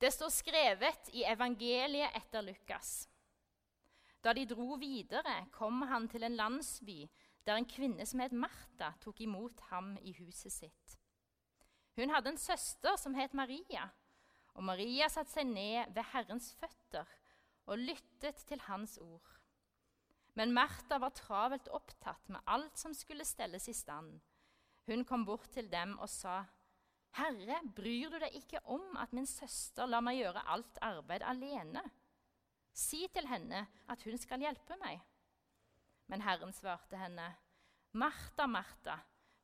Det står skrevet i evangeliet etter Lukas. Da de dro videre, kom han til en landsby der en kvinne som het Martha, tok imot ham i huset sitt. Hun hadde en søster som het Maria, og Maria satte seg ned ved Herrens føtter og lyttet til hans ord. Men Martha var travelt opptatt med alt som skulle stelles i stand. Hun kom bort til dem og sa, 'Herre, bryr du deg ikke om at min søster lar meg gjøre alt arbeid alene?' 'Si til henne at hun skal hjelpe meg.' Men Herren svarte henne, 'Martha, Martha,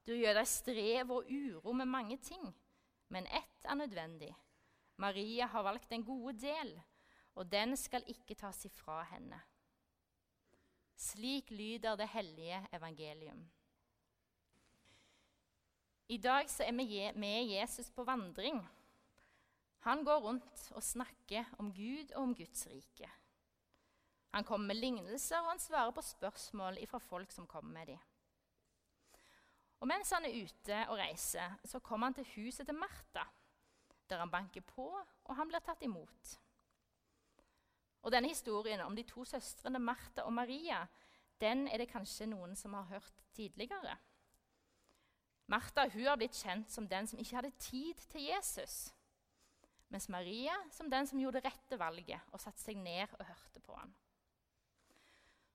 du gjør deg strev og uro med mange ting.' 'Men ett er nødvendig. Maria har valgt en gode del.' og den skal ikke tas ifra henne. Slik lyder det hellige evangelium. I dag så er vi med Jesus på vandring. Han går rundt og snakker om Gud og om Guds rike. Han kommer med lignelser, og han svarer på spørsmål fra folk som kommer med dem. Og Mens han er ute og reiser, så kommer han til huset til Martha, der han banker på, og han blir tatt imot. Og denne historien om de to søstrene Martha og Maria den er det kanskje noen som har hørt tidligere. Martha hun har blitt kjent som den som ikke hadde tid til Jesus, mens Maria som den som gjorde det rette valget og satte seg ned og hørte på ham.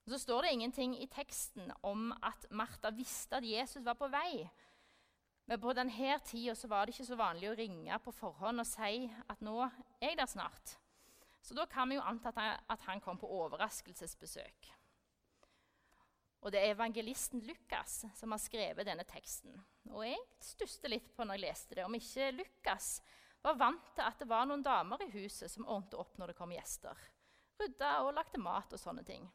Så står det ingenting i teksten om at Martha visste at Jesus var på vei. Men på denne tida var det ikke så vanlig å ringe på forhånd og si at nå er jeg der snart. Så da kan vi jo anta at han kom på overraskelsesbesøk. Og det er evangelisten Lukas som har skrevet denne teksten. Og jeg stusset litt på når jeg leste det, om ikke Lukas var vant til at det var noen damer i huset som ordnet opp når det kom gjester. Rydda og lagde mat og sånne ting.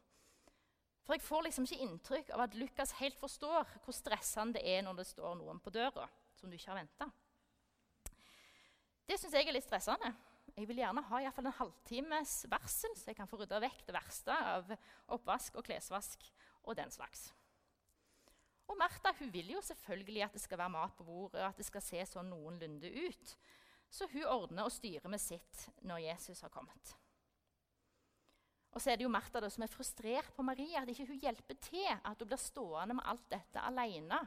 For jeg får liksom ikke inntrykk av at Lukas helt forstår hvor stressende det er når det står noen på døra som du ikke har venta. Det syns jeg er litt stressende. Jeg vil gjerne ha i fall en halvtimes varsel, så jeg kan få rydda vekk det verste av oppvask og klesvask og den slags. Og Martha hun vil jo selvfølgelig at det skal være mat på bordet, og at det skal se sånn noenlunde ut. Så hun ordner og styrer med sitt når Jesus har kommet. Og så er det jo Martha da, som er frustrert på Maria, at ikke hun hjelper til. At hun blir stående med alt dette alene.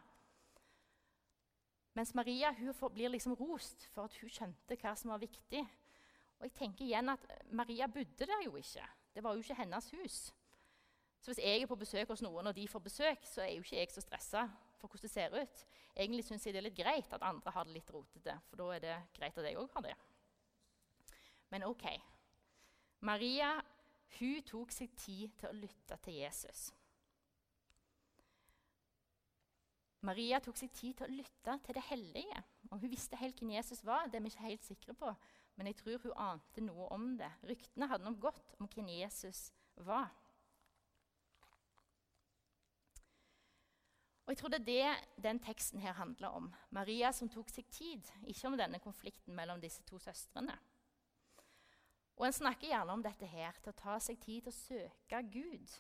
Mens Maria hun blir liksom rost for at hun skjønte hva som var viktig. Og jeg tenker igjen at Maria bodde der jo ikke. Det var jo ikke hennes hus. Så hvis jeg er på besøk hos noen, og de får besøk, så er jo ikke jeg så stressa for hvordan det ser ut. Egentlig syns jeg det er litt greit at andre har det litt rotete, for da er det greit at jeg òg har det. Men OK. Maria hun tok seg tid til å lytte til Jesus. Maria tok seg tid til å lytte til det hellige. Og Hun visste helt hvem Jesus var, det er vi ikke helt sikre på men jeg tror hun ante noe om det. Ryktene hadde nok gått om hvem Jesus var. Og Jeg tror det er det den teksten her handler om. Maria som tok seg tid, ikke om denne konflikten mellom disse to søstrene. Og En snakker gjerne om dette her, til å ta seg tid til å søke Gud.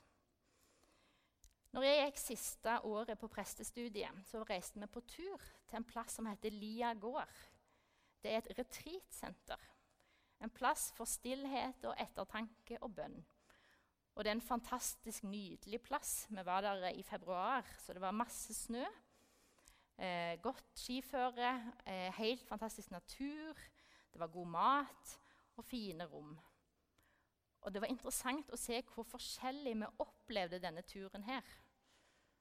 Når jeg gikk siste året på prestestudiet, så reiste vi på tur til en plass som heter Lia gård det er et retreatsenter. En plass for stillhet og ettertanke og bønn. Og det er en fantastisk nydelig plass. Vi var der i februar, så det var masse snø. Eh, godt skiføre, eh, helt fantastisk natur. Det var god mat og fine rom. Og det var interessant å se hvor forskjellig vi opplevde denne turen her.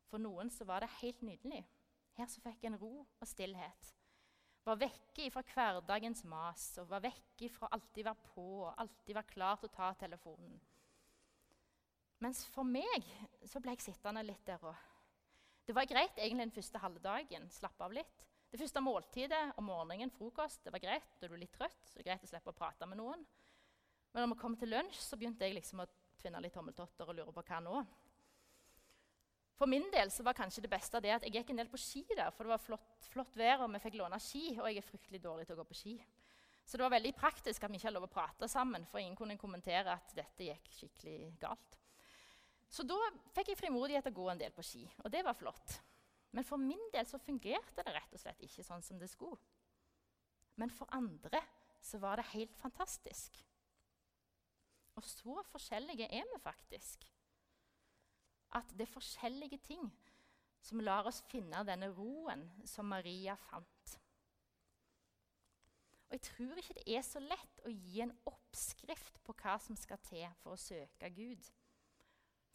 For noen så var det helt nydelig. Her så fikk en ro og stillhet var vekke fra hverdagens mas og var vekke fra alltid være på og alltid være klar til å ta telefonen. Mens for meg så ble jeg sittende litt der og Det var greit egentlig den første halve dagen. Slappe av litt. Det første måltidet om morgenen, frokost, det var greit. Da er du litt trøtt, så det er greit å slippe å prate med noen. Men når vi kom til lunsj, så begynte jeg liksom å tvinne litt tommeltotter og lure på hva nå. For min del så var kanskje det beste det at jeg gikk en del på ski der. For det var flott, flott vær, og vi fikk låne ski, og jeg er fryktelig dårlig til å gå på ski. Så det var veldig praktisk at vi ikke hadde lov å prate sammen, for ingen kunne kommentere at dette gikk skikkelig galt. Så da fikk jeg frimodighet til å gå en del på ski, og det var flott. Men for min del så fungerte det rett og slett ikke sånn som det skulle. Men for andre så var det helt fantastisk. Og så forskjellige er vi faktisk. At det er forskjellige ting som lar oss finne denne roen som Maria fant. Og Jeg tror ikke det er så lett å gi en oppskrift på hva som skal til for å søke Gud,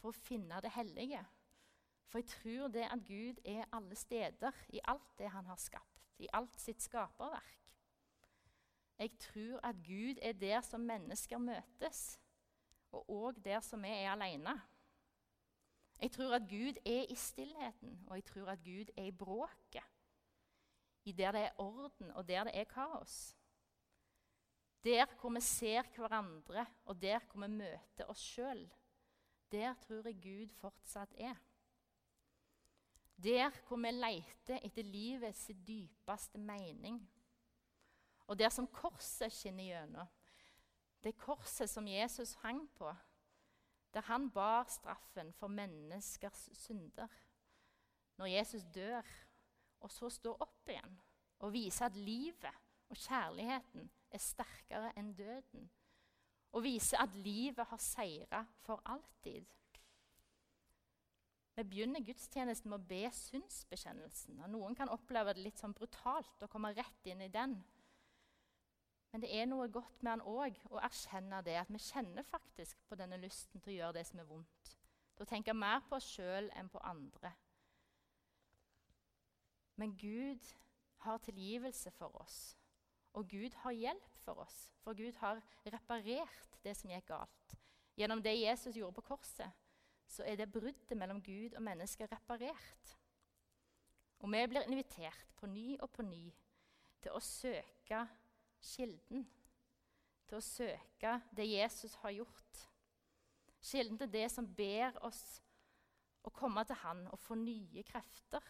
for å finne det hellige. For jeg tror det at Gud er alle steder, i alt det han har skapt, i alt sitt skaperverk. Jeg tror at Gud er der som mennesker møtes, og òg der som vi er alene. Jeg tror at Gud er i stillheten, og jeg tror at Gud er i bråket. I der det er orden, og der det er kaos. Der hvor vi ser hverandre, og der hvor vi møter oss sjøl. Der tror jeg Gud fortsatt er. Der hvor vi leter etter livets dypeste mening. Og der som korset skinner gjennom. Det korset som Jesus hang på, der han bar straffen for menneskers synder. Når Jesus dør, og så står opp igjen og viser at livet og kjærligheten er sterkere enn døden. Og viser at livet har seira for alltid. Vi begynner gudstjenesten med å be synsbekjennelsen. og Noen kan oppleve det litt sånn brutalt å komme rett inn i den. Men det er noe godt med han òg, å erkjenne det, at vi kjenner faktisk på denne lysten til å gjøre det som er vondt. Til å tenke mer på oss sjøl enn på andre. Men Gud har tilgivelse for oss, og Gud har hjelp for oss. For Gud har reparert det som gikk galt. Gjennom det Jesus gjorde på korset, så er det bruddet mellom Gud og mennesket reparert. Og vi blir invitert på ny og på ny til å søke kilden. Til å søke det Jesus har gjort. Kilden til det som ber oss å komme til Han og få nye krefter,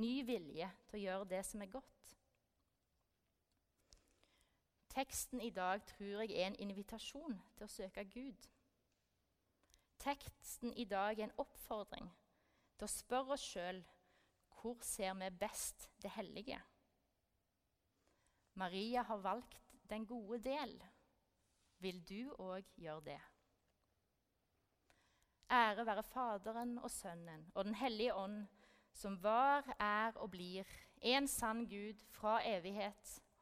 ny vilje til å gjøre det som er godt. Teksten i dag tror jeg er en invitasjon til å søke Gud. Teksten i dag er en oppfordring til å spørre oss sjøl hvor ser vi best det hellige. Maria har valgt den gode del. Vil du òg gjøre det? Ære være Faderen og Sønnen og Den hellige ånd, som var, er og blir en sann Gud fra evighet